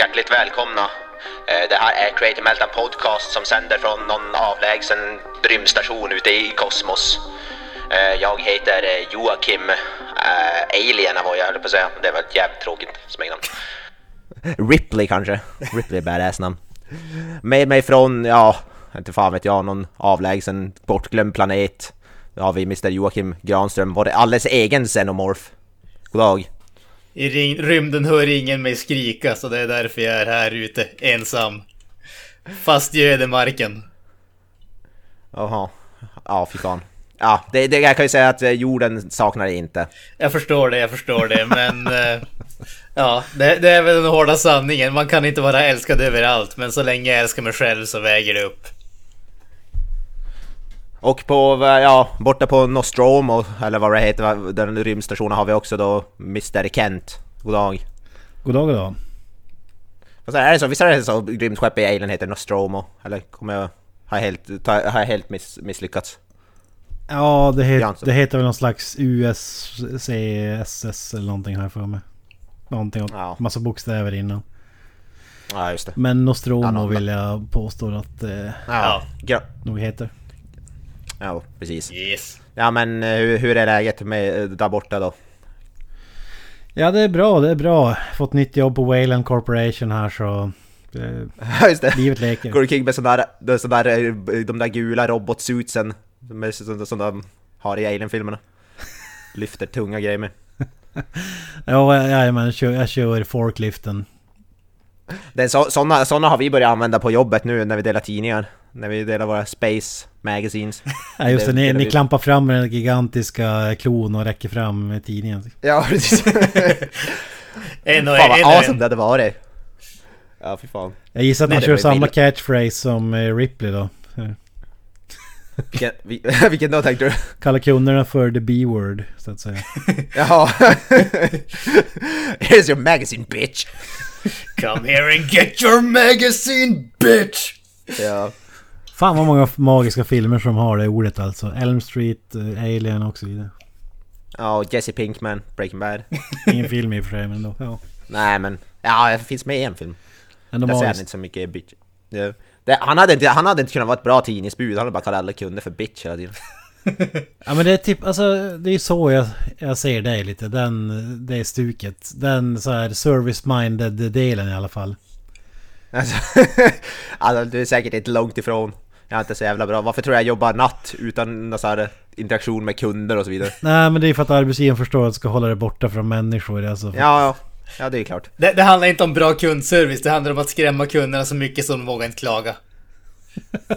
Hjärtligt välkomna. Eh, det här är Creative Meltdown Podcast som sänder från någon avlägsen rymdstation ute i kosmos. Eh, jag heter eh, Joakim Alien var jag höll på att säga. Det var ett jävligt tråkigt smeknamn. Ripley kanske? Ripley är badass namn. Med mig från, ja, inte fan vet jag, någon avlägsen bortglömd planet. Då har vi Mr Joakim Granström, vår alldeles egen Xenomorph. God dag. I ring, rymden hör ingen mig skrika så det är därför jag är här ute ensam. Fast i ödemarken. Jaha. Ja, fy fan. Ja, det, det, jag kan ju säga att eh, jorden saknar det inte. Jag förstår det, jag förstår det, men... eh, ja, det, det är väl den hårda sanningen. Man kan inte vara älskad överallt, men så länge jag älskar mig själv så väger det upp. Och på, eh, ja, borta på Nostromo, eller vad det heter, den rymdstationen har vi också då Mr Kent. God dag. God dag, god dag. Säger- Är det så? Visst är det så rymdskeppet i Alien heter Nostromo? Eller kommer jag... Har jag helt, har jag helt miss, misslyckats? Ja, det, het, det heter väl någon slags USCSS eller någonting här för mig. Någonting och Ja. massa bokstäver innan. Ja, just det. Men Nostromo Ja, någon- vill jag påstå att det Ja, nog heter. Ja precis. Yes. Ja men eh, hur, hur är läget med, eh, där borta då? Ja, det är bra, det är bra. Fått nytt jobb på Wayland Corporation här så... eh, Ja just det. livet leker. Går omkring med sån där, de, sån där, eh, de där gula robotsuitsen med, som, som de har i Alien-filmerna. Lyfter tunga grejer med. Ja, jajamän, jag kör, jag kör forkliften. Det är så, såna, såna har vi börjat använda på jobbet nu när vi delar tidningar. När vi delar våra Space Magazines. Ja, just det, ni, ni klampar fram med den gigantiska klon och räcker fram med tidningen. Ja precis. En och fan en, en, vad och awesome en. det hade varit. Ja fy fan. Jag gissar att Nej, det kör samma billigt. catchphrase som eh, Ripley då. Vilken, vi- vilken då tänkte du? Kalla kunderna för the B-word, så att säga. Jaha. Here's your magazine bitch. Come here and get your magazine bitch! Ja. Fan vad många magiska filmer som har det ordet alltså. Elm Street, eh, Alien och så vidare. Ja, och Jesse Pinkman, Breaking Bad. Ingen film i och för sig men då, ja. Nej men, ja det finns med i en film. Ändå Där säger han inte så mycket bitch. Ja. Det, han, hade inte, han hade inte kunnat vara ett bra tidningsbud, han hade bara kallat alla kunder för bitch hela tiden. Ja men det är typ, alltså det är så jag, jag ser dig lite. Den, det stuket. Den så här service-minded delen i alla fall. Alltså, alltså, du är säkert inte långt ifrån. Jag är inte så jävla bra. Varför tror jag jag jobbar natt utan så här interaktion med kunder och så vidare? Nej men det är för att arbetsgivaren förstår att ska hålla det borta från människor. Alltså, Ja, ja. Ja, det är klart. Det, det handlar inte om bra kundservice, det handlar om att skrämma kunderna så mycket som de vågar inte klaga.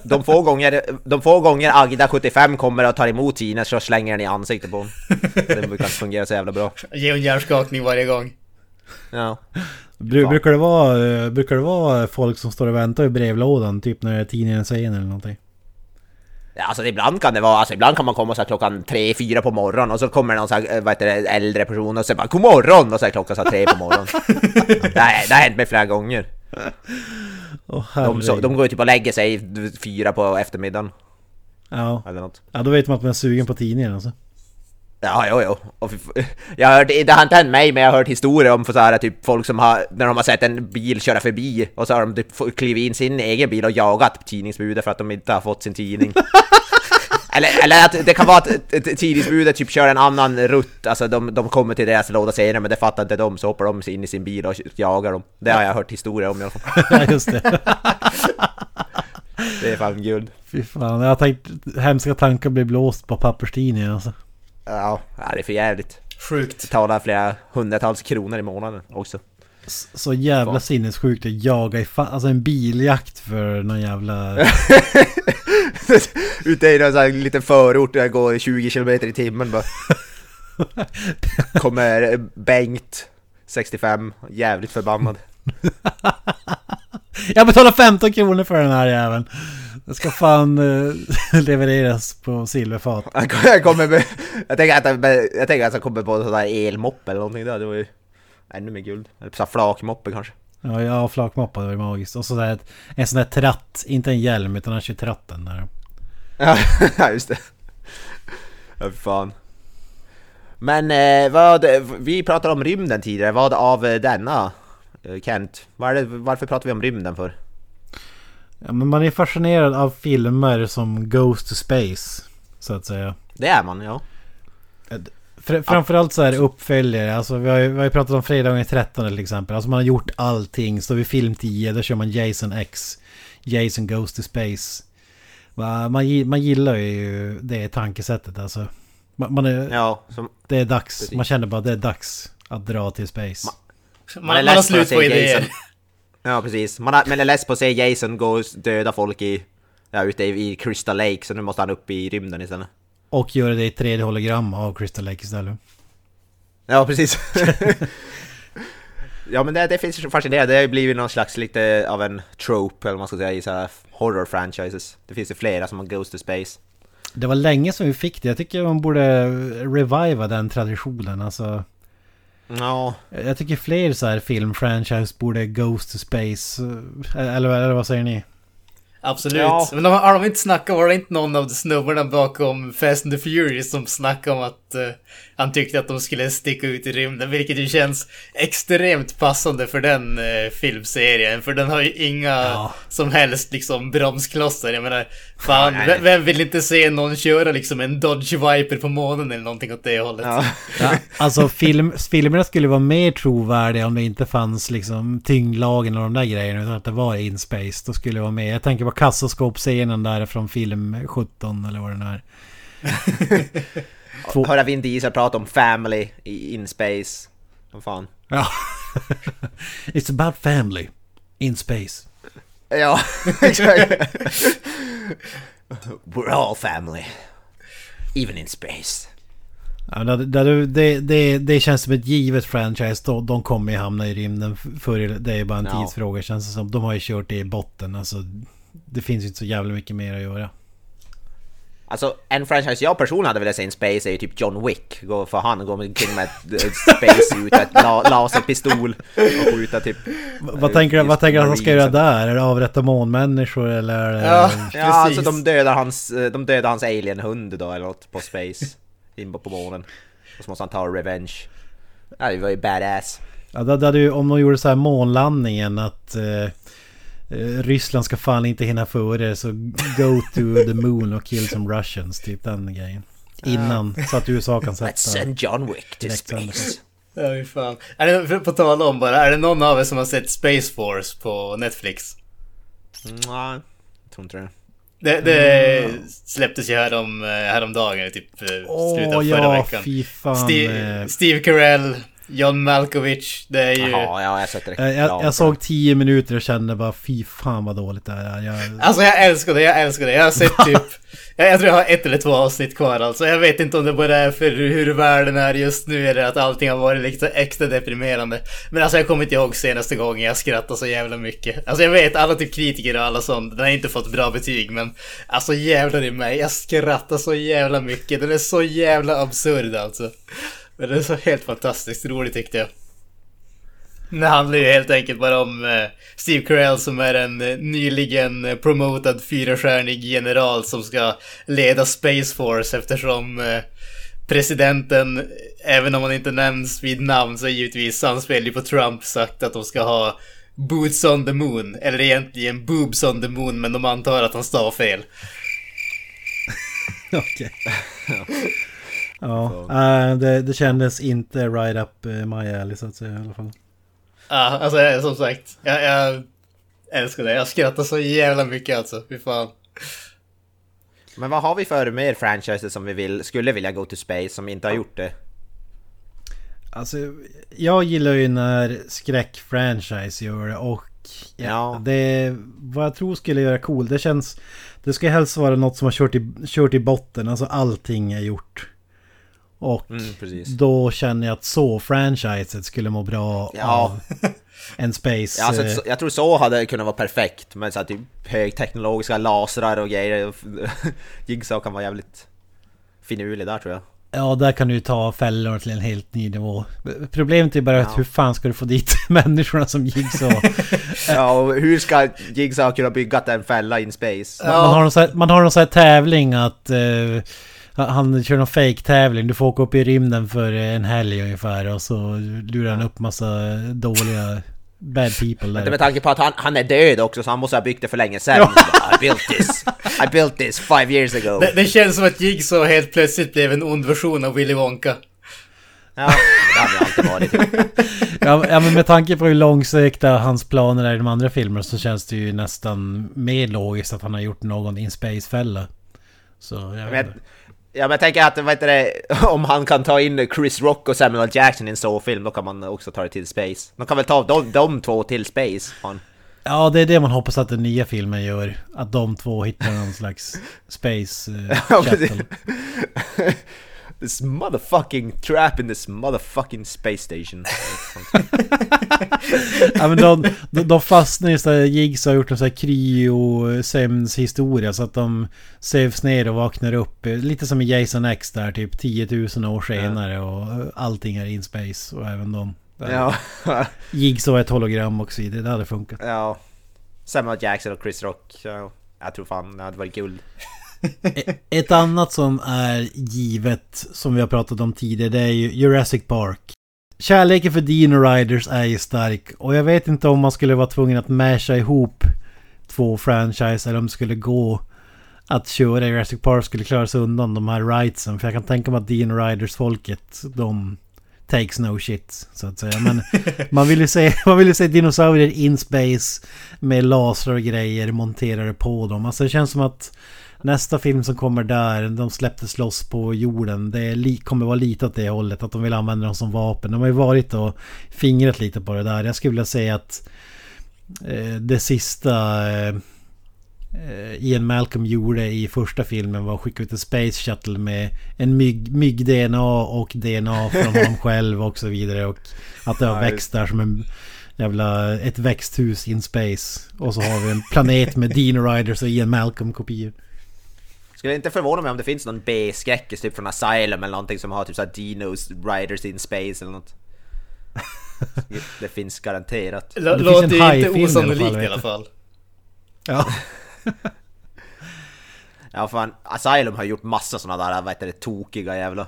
De få gånger, de få gånger Agda 75 kommer och tar emot Ines så slänger den i ansiktet på honom. Det brukar inte fungera så jävla bra. Ge en hjärnskakning varje gång. Ja. Bru, brukar, det vara, eh, brukar det vara folk som står och väntar i brevlådan? Typ när tidningen säger eller någonting? Ja, alltså ibland kan det vara, alltså ibland kan man komma så här klockan tre, fyra på morgonen och så kommer någon så här, eh, vad heter det, äldre person och säger bara 'God morgon' och så är klockan så här tre på morgonen. det, det har hänt mig flera gånger. Åh De, så, de går ju typ och lägger sig fyra på eftermiddagen Ja. eller något. ja, då vet man att man är sugen på tidningen alltså. Ja, jo, jo. Och jag har hört, det har inte hänt mig, men jag har hört historier om så här, typ folk som har, när de har sett en bil köra förbi och så har de typ klivit in sin egen bil och jagat tidningsbudet för att de inte har fått sin tidning. eller, eller att det kan vara att tidningsbudet typ kör en annan rutt, alltså de, de kommer till deras låda senare men det fattar inte de så hoppar de in i sin bil och jagar dem. Det har jag hört historier om i alla fall. Just det. Det är fan guld. Fy fan, jag har tänkt hemska tankar blir blåst på papperstidningen alltså. Ja, det är för jävligt. Sjukt. Betalar flera hundratals kronor i månaden också. Så jävla Fan. sinnessjukt att jaga i fa- alltså en biljakt för någon jävla... Ute i någon sån här liten förort där jag går 20 km i timmen bara. Kommer Bengt, 65, jävligt förbannad. Jag betalar 15 kronor för den här jäveln. Det ska fan uh, levereras på silverfat. Jag, kommer med, jag tänker att jag tänker att jag kommer på en sån där elmoppe eller någonting där. Det var ju ännu mer guld. Eller så flakmoppe kanske. Ja, ja flakmoppe det var ju magiskt. Och så där, en sån där tratt. Inte en hjälm utan han kör tratten där. Ja, just det. Ja, fan. Men eh, vad, vi pratade om rymden tidigare. Vad av eh, denna? Eh, Kent, var det, varför pratar vi om rymden för? Ja, men man är fascinerad av filmer som Goes to Space. Så att säga. Det är man, ja. Fr framförallt så är det uppföljare. Alltså vi har ju, vi har ju pratat om Fredagen 13 till exempel. Alltså man har gjort allting. Så vid film 10 där kör man Jason X. Jason Goes to Space. Man, man gillar ju det tankesättet alltså. Man, man är, ja, som, det är dags. Precis. Man känner bara att det är dags att dra till Space. Man, man, man har slut på idéer. Ja, precis. Man, har, man är less på att se Jason gå och döda folk i, ja, ute i Crystal Lake, så nu måste han upp i rymden istället. Och göra det i 3D-hologram av Crystal Lake istället. Ja, precis. ja, men det, det finns fascinerande. Det har blivit någon slags lite av en trope, eller vad man ska säga, i så här horror-franchises. Det finns ju flera som har Ghost to Space. Det var länge som vi fick det. Jag tycker man borde reviva den traditionen. Alltså... Ja. Jag tycker fler så här filmfranchise borde Ghost to Space. Eller, eller vad säger ni? Absolut. Ja. Men de, har de inte snackat, var det inte någon av de snubbarna bakom Fast and the Furious som snackade om att uh, han tyckte att de skulle sticka ut i rymden, vilket ju känns extremt passande för den uh, filmserien, för den har ju inga ja. som helst liksom bromsklossar. Jag menar, fan, ja, vem vill inte se någon köra liksom en Dodge Viper på månen eller någonting åt det hållet? Ja. ja, alltså film, filmerna skulle vara mer trovärdiga om det inte fanns liksom tyngdlagen och de där grejerna, utan att det var in space. Då skulle det vara med. Jag tänker på kassaskåpscenen där från film 17 eller vad den är. Två... Höra Vin Diesel prata om family i in space. Vad fan. Ja. It's about family. In space. Ja, exakt. We're all family. Even in space. Ja, det, det, det, det, känns som ett givet franchise. De, de kommer ju hamna i rymden. För det är bara en no. tidsfråga känns det som. De har ju kört det i botten. Alltså, det finns ju inte så jävla mycket mer att göra. Alltså en franchise jag personligen hade velat se in Space är ju typ John Wick. För han går omkring med ett space ut, ett la laserpistol och skjuta typ... Vad tänker du vad tänker att han ska göra där? Är det avrätta månmänniskor eller? Ja, ja alltså de dödar hans, de dödar hans alienhund då eller något på Space. In på månen. Och så måste han ta revenge. Ja, det var ju badass. Ja, det hade ju, om de gjorde så här månlandningen att... Eh, Eh, Ryssland ska fan inte hinna före så go to the moon och kill some Russians. Typ den grejen. Innan så att USA kan sätta... Let's send John Wick to space. Ja, fan. Är det, på tal om bara, är det någon av er som har sett Space Force på Netflix? Nej, jag tror inte det. Det, det mm. släpptes ju härom, eh, häromdagen, typ oh, slutet av förra ja, veckan. Fy fan. Steve, Steve Carell, John Malkovich, det är ju... Jaha, ja, jag, sett jag, jag, jag såg tio minuter och kände bara fy fan vad dåligt det är. Jag... Alltså jag älskar det, jag älskar det. Jag har sett typ... jag, jag tror jag har ett eller två avsnitt kvar alltså. Jag vet inte om det bara är för hur världen är just nu eller att allting har varit lite extra deprimerande. Men alltså jag kommer inte ihåg senaste gången jag skrattade så jävla mycket. Alltså jag vet, alla typ kritiker och alla sånt, den har inte fått bra betyg men... Alltså jävlar i mig, jag skrattar så jävla mycket. Den är så jävla absurd alltså. Men det är så helt fantastiskt roligt tyckte jag. Det handlar ju helt enkelt bara om eh, Steve Carell som är en eh, nyligen eh, promotad fyrastjärnig general som ska leda Space Force eftersom presidenten, även om han inte nämns vid namn så givetvis samspelar på Trump sagt att de ska ha Boots on the Moon. Eller egentligen Boobs on the Moon men de antar att han stavar fel. Okej. Ja, äh, det, det kändes inte right up eh, my alley så att säga i alla fall. Ja, alltså som sagt. Jag, jag älskar det. Jag skrattar så jävla mycket alltså. Fy fan. Men vad har vi för mer franchises som vi vill, skulle vilja gå till space som inte har gjort det? Alltså, jag gillar ju när skräckfranchise gör det och ja. det, vad jag tror skulle göra cool, det känns... Det ska helst vara något som har kört i, kört i botten, alltså allting är gjort. Och Mm, då känner jag att så franchiset skulle må bra Ja. av en space... Ja, alltså, eh, jag tror så hade kunnat vara perfekt med så här, typ högteknologiska lasrar och grejer. Jigsaw kan vara jävligt finurlig där tror jag. Ja, där kan du ta fällor till en helt ny nivå. Problemet är bara att Ja. hur fan ska du få dit människorna som Jigsaw? Ja, och hur ska Jigsaw kunna bygga en fälla in space? Man, man har någon så här, man har någon tävling att... eh, han kör någon fake-tävling. Du får åka upp i rymden för en helg ungefär och så lurar han upp massa dåliga bad people Men där. med tanke på att han, han är död också så han måste ha byggt det för länge sedan. I built this! I built this five years ago! Det, det känns som att Jigsaw helt plötsligt blev en ond version av Willy Wonka. Ja, det hade det alltid varit. Ja, ja men med tanke på hur långsökta hans planer är i de andra filmerna så känns det ju nästan mer logiskt att han har gjort någon in space-fälla. Så jag vet. Ja men jag tänker att vad heter det, om han kan ta in Chris Rock och Samuel L. Jackson i en så-film då kan man också ta det till space. De kan väl ta de, de två till space? Fan. Ja, det är det man hoppas att den nya filmen gör. Att de två hittar någon slags space uh. This motherfucking trap in this motherfucking space station. Ja men de, de, de fastnar i sådär Jigs har gjort en sån här kryo historia så att de sövs ner och vaknar upp. Lite som i Jason X där typ 10 000 år senare och allting är in space och även de. ja. Jigs var ett hologram och så vidare. Det hade funkat. ja. Samuel. Jackson och Chris Rock. Ja. Jag tror fan det hade varit guld. E-, ett annat som är givet som vi har pratat om tidigare det är ju Jurassic Park. Kärleken för Dino Riders är ju stark och jag vet inte om man skulle vara tvungen att masha ihop två franchise eller om det skulle gå att köra Jurassic Park skulle klara sig undan de här rightsen. För jag kan tänka mig att Dino Riders folket de takes no shit så att säga. Men man vill ju se, man vill ju se dinosaurier in space med lasrar och grejer monterade på dem. Alltså det känns som att Nästa film som kommer där, de släpptes loss på jorden. Det li- kommer vara lite åt det hållet, att de vill använda dem som vapen. De har ju varit och fingrat lite på det där. Jag skulle vilja säga att eh, det sista eh, Ian Malcolm gjorde i första filmen var att skicka ut en Space Shuttle med en mygg- mygg-DNA och DNA från honom själv och så vidare. Och att det har växt där som en jävla ett växthus in space. Och så har vi en planet med Dino Riders och Ian Malcolm-kopior. Skulle inte förvåna mig om det finns någon B-skräckis typ från Asylum eller någonting som har typ såhär Dinos Riders in Space eller något. Det finns garanterat. L- Det låter inte i alla fall, osannolikt i alla fall. Ja. Ja fan, Asylum har gjort massa såna där, vad heter det, tokiga jävla...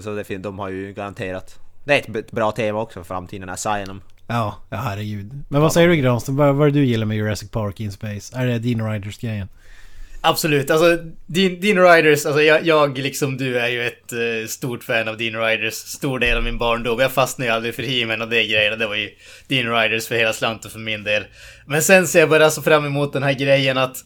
Så det finns, de har ju garanterat. Det är ett bra tema också för framtiden, Asylum. Ja, ja herregud. Men vad säger du Granström? Vad, vad är det du gillar med Jurassic Park in space? Är det Dino Riders-grejen? Absolut, alltså Dean Dino Riders, alltså jag, jag liksom du är ju ett eh, stort fan av Dean Riders. Stor del av min barndom. Jag fastnade ju aldrig för He-Man och det grejerna. Det var ju Dean Riders för hela slanten för min del. Men sen ser jag bara så fram emot den här grejen att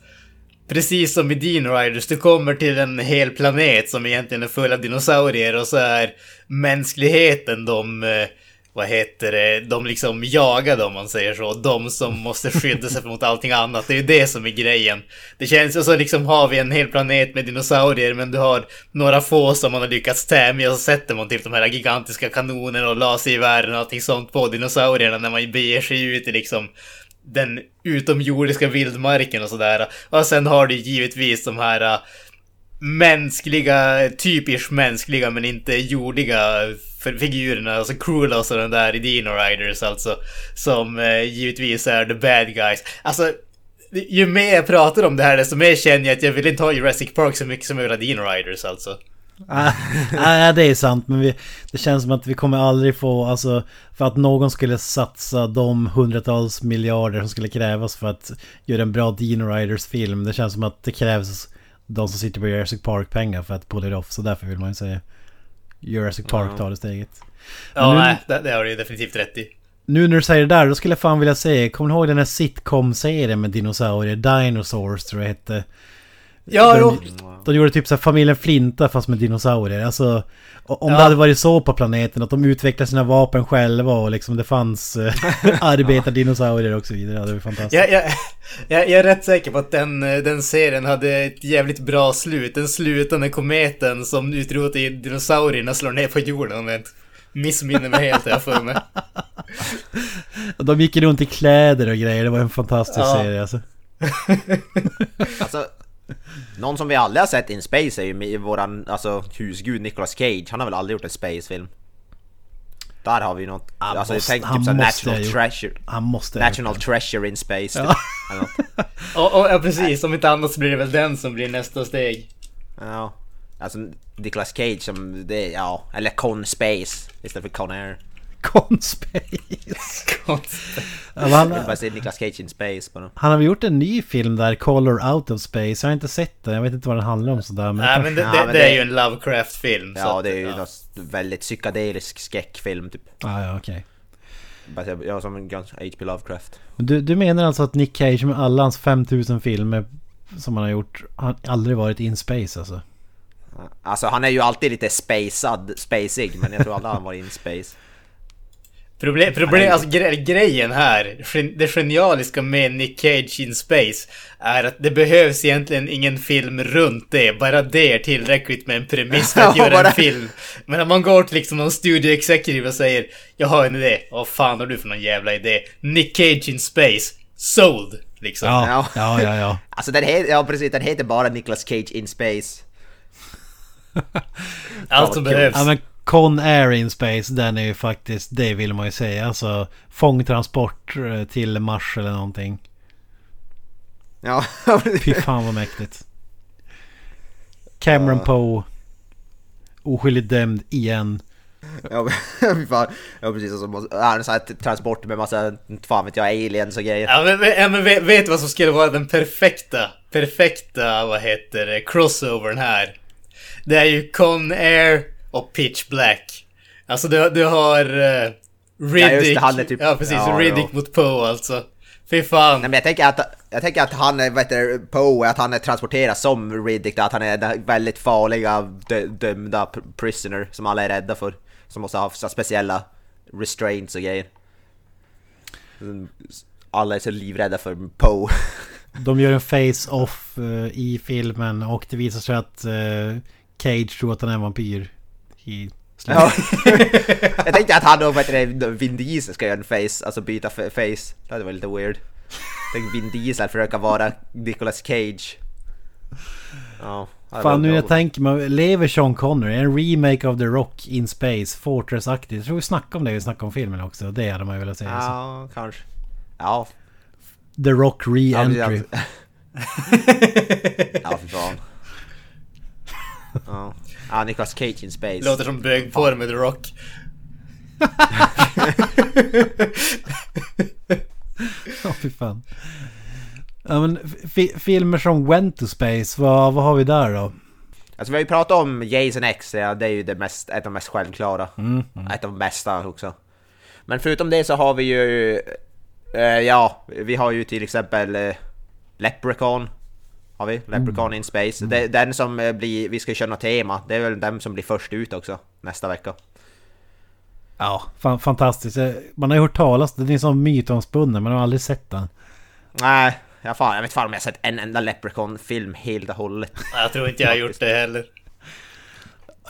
Precis som i Dean Riders, du kommer till en hel planet som egentligen är full av dinosaurier och så är mänskligheten de, eh, vad heter det, de liksom jagade om man säger så. De som måste skydda sig mot allting annat. Det är ju det som är grejen. Det känns ju så liksom har vi en hel planet med dinosaurier men du har några få som man har lyckats tämja och så sätter man typ de här gigantiska kanonerna och lasergevären och allting sånt på dinosaurierna när man beger sig ut i liksom den utomjordiska vildmarken och sådär. Och sen har du givetvis de här äh, mänskliga, typiskt mänskliga men inte jordiga för- figurerna, alltså Krulos och den där i Dino Riders alltså. Som eh, givetvis är the bad guys. Alltså, ju mer jag pratar om det här desto mer känner jag att jag vill inte ha Jurassic Park så mycket som jag vill ha Dino Riders alltså. Ah, ah, Nej, det är sant. Men vi, det känns som att vi kommer aldrig få, alltså, för att någon skulle satsa de hundratals miljarder som skulle krävas för att göra en bra Dino Riders-film. Det känns som att det krävs de som sitter på Jurassic Park-pengar för att pull it off. Så därför vill man ju säga Jurassic Park tar det steget. Ja, nu- nej, det, det har du ju definitivt rätt i. Nu när du säger det där, då skulle jag fan vilja säga, kommer ni ihåg den här sitcom-serien med dinosaurier? Dinosaurs tror jag hette. Ja, de, de gjorde typ så här familjen Flinta fast med dinosaurier. Alltså, om Ja. det hade varit så på planeten att de utvecklade sina vapen själva och liksom det fanns eh, arbetardinosaurier och så vidare. Det hade varit fantastiskt. Jag, jag, jag, är rätt säker på att den, eh, den serien hade ett jävligt bra slut. Den slutar när kometen som utrotade dinosaurierna slår ner på jorden om jag inte missminner mig helt, jag för mig. De gick runt i kläder och grejer. Det var en fantastisk Ja. serie alltså. Alltså, någon som vi aldrig har sett in space är ju våran alltså, husgud Nicolas Cage. Han har väl aldrig gjort en spacefilm? Där har vi något, Han alltså måste- jag tänker han typ såhär National Treasure. Han måste National. Treasure in space. Ja. Typ. Och, och, ja, precis. Om inte annat så blir det väl den som blir nästa steg. Ja. Alltså Nicolas Cage som, det, ja, eller Con Space istället för Con Air. Conspace. Men Jag vill bara han, säga Nicolas Cage in space bara. han har väl gjort en ny film där, Color Out of Space. Jag har inte sett den. Jag vet inte vad den handlar om sådär. Men Nej, men det, Ja, det, men det det- är ju en Lovecraft-film. Ja, det är ju ja. något väldigt psykedelisk skräckfilm typ. Ah, ja, okej. Bara säga- Ja, som en H.P. Lovecraft. Du, du menar alltså att Nick Cage med alla hans 5000 filmer som han har gjort, har aldrig varit in space alltså? Alltså han är ju alltid lite spacad, spacig, men jag tror aldrig han var in space. Problem, problem, alltså gre grejen här, det genialiska med Nick Cage in Space, är att det behövs egentligen ingen film runt det. Bara det är tillräckligt med en premiss för att Ja, göra bara- en film. Men om man går till liksom någon studio executive och säger Jag har en idé. Vad fan har du för någon jävla idé? Nick Cage in Space. Sold! Liksom. Ja, Ja. ja, ja. ja. Alltså den heter, ja precis, den heter bara Nicolas Cage in space. Allt som behövs. ja men Con Air in Space, den är ju faktiskt, det vill man ju säga. Alltså fångtransport eh, till Mars eller någonting. Ja, Fy fan vad mäktigt. Cameron Poe. Oskyldigt dömd igen. ja, fy fan. ja precis, så ja, en sån här transport med massa, fan vet jag, aliens och grejer. Ja men, ja, men vet, vet du vad som skulle vara den perfekta, perfekta, vad heter det, crossovern här? Det är ju Con Air och Pitch Black. Alltså du, du har uh, Riddick. Ja, det, typ- ja precis, ja, Riddick ja. mot Poe alltså. Fy fan. Nej men jag tänker att, jag tänker att han är, vet du, Poe, att han är transporterad som Riddick, att han är den väldigt farliga dö, dömda pr- prisoner som alla är rädda för. Som måste ha så speciella restraints och grejer. Mm, Alla är så livrädda för Poe. De gör en face-off eh, i filmen och det visar sig att eh, Cage tror att han är en vampyr. I. Ja. jag tänkte att han och Vin Diesel ska göra en face, alltså byta face. Det hade varit lite weird. Tänk Vin Diesel försöka vara Nicolas Cage. Ja. Fan nu jag tänker mig, lever Sean Connery? En remake of The Rock in Space, Fortress-aktigt. Jag tror vi snackade om det, vi snackade om filmen också. Det hade man ju velat säga. så. Ja, kanske. Ja, The Rock Ja, re-entry. precis. ja fy fan. Ja. Ja, Nicolas Cage in space. Låter som bögporr med The Rock. Ja, fy fan. Ja, men fi- filmer som Went to Space, vad, vad har vi där då? Alltså vi har ju pratat om Jason X, ja, det är ju det mest, ett av de mest självklara. Mm, Ett av de bästa också. Men förutom det så har vi ju... eh, ja, vi har ju till exempel uh, Leprechaun. Har vi? Leprechaun Mm. in Space. Det, den som eh, blir... Vi ska köra något tema. Det är väl den som blir först ut också. Nästa vecka. Ja, fan, fantastiskt. Eh, Man har ju hört talas, den är som mytomspunnen, men man har aldrig sett den. Nej, jag, fan, jag vet fan om jag har sett en enda Leprechaun-film helt och hållet. Jag tror inte jag har gjort det heller.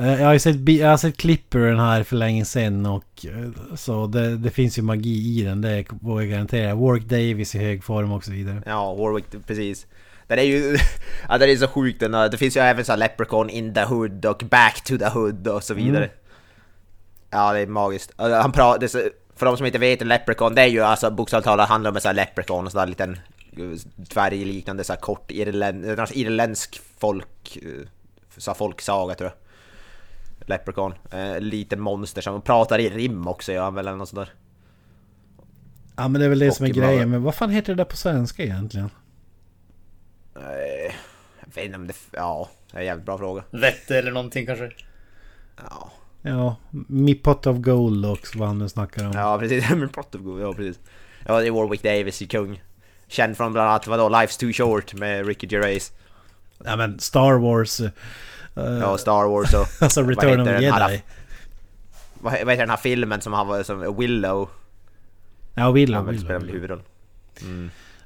Eh, Jag har ju sett, jag har sett klipp ur den här för länge sedan och så det, det finns ju magi i den, det vågar jag garantera. Warwick Davis i hög form och så vidare. Ja, Warwick, precis. Den är ju... ja, den är så sjuk den. Det finns ju även så här Leprechaun in the hood och back to the hood och så vidare. Ja, det är magiskt. Och Han pratar... För de som inte vet, en Leprechaun, det är ju alltså bokstavligt talat handlar om en sån här Leprechaun, en sån där liten eh, dvärgliknande så här kort irländ, en irländsk folk... eh, Så här folksaga tror jag. Leprechaun. Eh, liten monster som pratar i rim också, ja, väl eller något sånt där. Ja men det är väl det som är Och grejen, men vad fan heter det där på svenska egentligen? Jag vet inte om det... Ja, det är en jävligt bra fråga. Vette eller någonting kanske. Ja. Ja, Me Pot of Gold också vad han nu snackar om. Ja precis, men Pot of Gold, ja precis. Ja det är Warwick Davis i kung. Känd från bland annat vadå, Life's Too Short med Ricky Gervais. Ja men Star Wars... eh, Ja, Star Wars och... alltså vad Return of the den här- Jedi. Vad he- vad heter den här filmen som han var som Willow? Ja, Willow. Han väl Willow. huvudroll.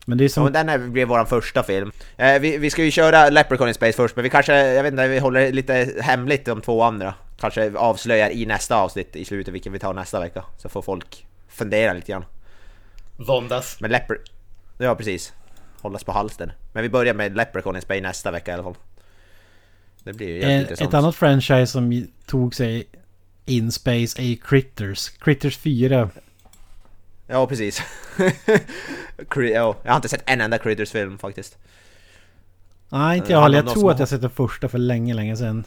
Men det är Ja, som... men den är, blev vår första film. Eh, vi, vi ska ju köra Leprechaun in Space först, men vi kanske, jag vet inte, vi håller lite hemligt de två andra. Kanske avslöjar i nästa avsnitt i slutet vilken vi tar nästa vecka. Så får folk fundera lite grann. Våndas. Men Leper... Ja, precis. Hållas på halsen. Men vi börjar med Leprechaun in Space nästa vecka i alla fall. Det blir ju Eh, intressant. ett annat franchise som tog sig in space är ju Critters. Critters 4. Ja, precis. Ja, jag har inte sett en enda Critters-film faktiskt. Nej, inte Eh, jag heller. handlar Jag om tror de att jag sett den första för länge, länge sedan.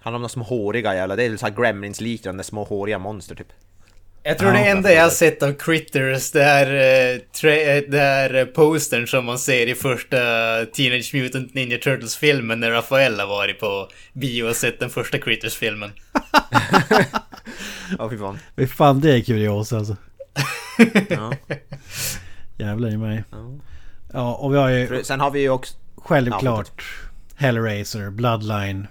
Han har några små håriga jävla, det är så här Gremlins-liknande små håriga monster typ. Jag tror Ja, det enda jag har sett av Critters, det är, eh, eh, det är eh, postern som man ser i första Teenage Mutant Ninja Turtles-filmen när Rafael har varit på bio och sett den första Critters-filmen. Ja, fy fan. Fy fan, det är kurios alltså. Ja. Jävlar i mig. Ja. Ja, och vi har ju Sen har vi ju också... självklart Hellraiser, Bloodline,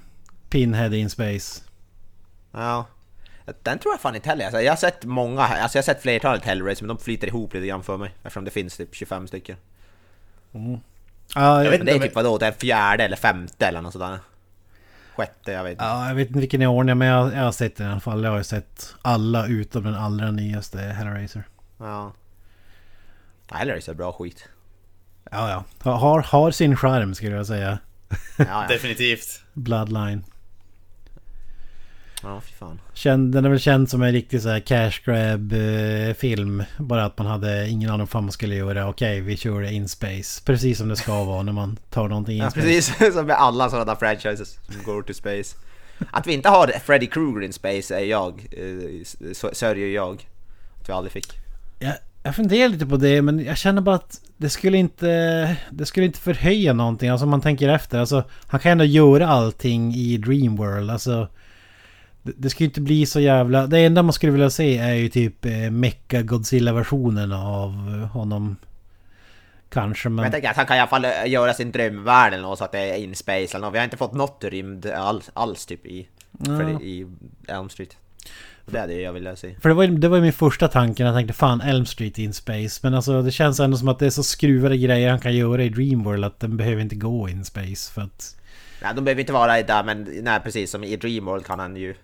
Pinhead in Space. Ja. Den tror jag fan inte heller. Alltså, jag har sett många, alltså jag har sett flertalet Hellraiser men de flyter ihop lite grann för mig. Eftersom det finns typ 25 stycken. Ja, Jag vet Men det är inte typ vadå, den fjärde eller femte eller något sådär. Sjätte, jag vet inte. Ja, jag vet inte vilken är ordning men jag, jag har sett den i alla fall. Jag har ju sett alla utom den allra nyaste Hellraiser. Ja. Hellraiser är bra skit. Ja, ja. Har, har sin charm skulle jag säga. Ja, ja. Definitivt. Bloodline. Ja fy fan. Känd, den är väl känd som en riktig så här cash grab eh, film. Bara att man hade ingen aning om vad man skulle göra. Okej, vi kör det in space. Precis som det ska vara när man tar någonting in Ja, space. precis som med alla sådana franchises som går to space. Att vi inte har Freddy Krueger in space är jag, eh, sörjer jag. Att vi aldrig fick. Jag, jag funderar lite på det men jag känner bara att det skulle inte... Det skulle inte förhöja någonting. Alltså om man tänker efter. Alltså han kan ändå göra allting i Dreamworld. Alltså... Det, det skulle inte bli så jävla... Det enda man skulle vilja se är ju typ eh, Godzilla-versionen av eh, honom. Kanske Men men... jag tänker att han kan i alla fall eh, göra sin drömvärld eller något så att det är in space eller något. Vi har inte fått något rymd alls, alls typ i, Freddy, i Elm Street. Det är det jag vill se. För det var, ju- det var ju min första tanke. Jag tänkte fan Elm Street in Space. Men alltså det känns ändå som att det är så skruvade grejer han kan göra i Dreamworld att den behöver inte gå in space. För att... Nej, de behöver inte vara där men nej, precis som i Dreamworld kan han ju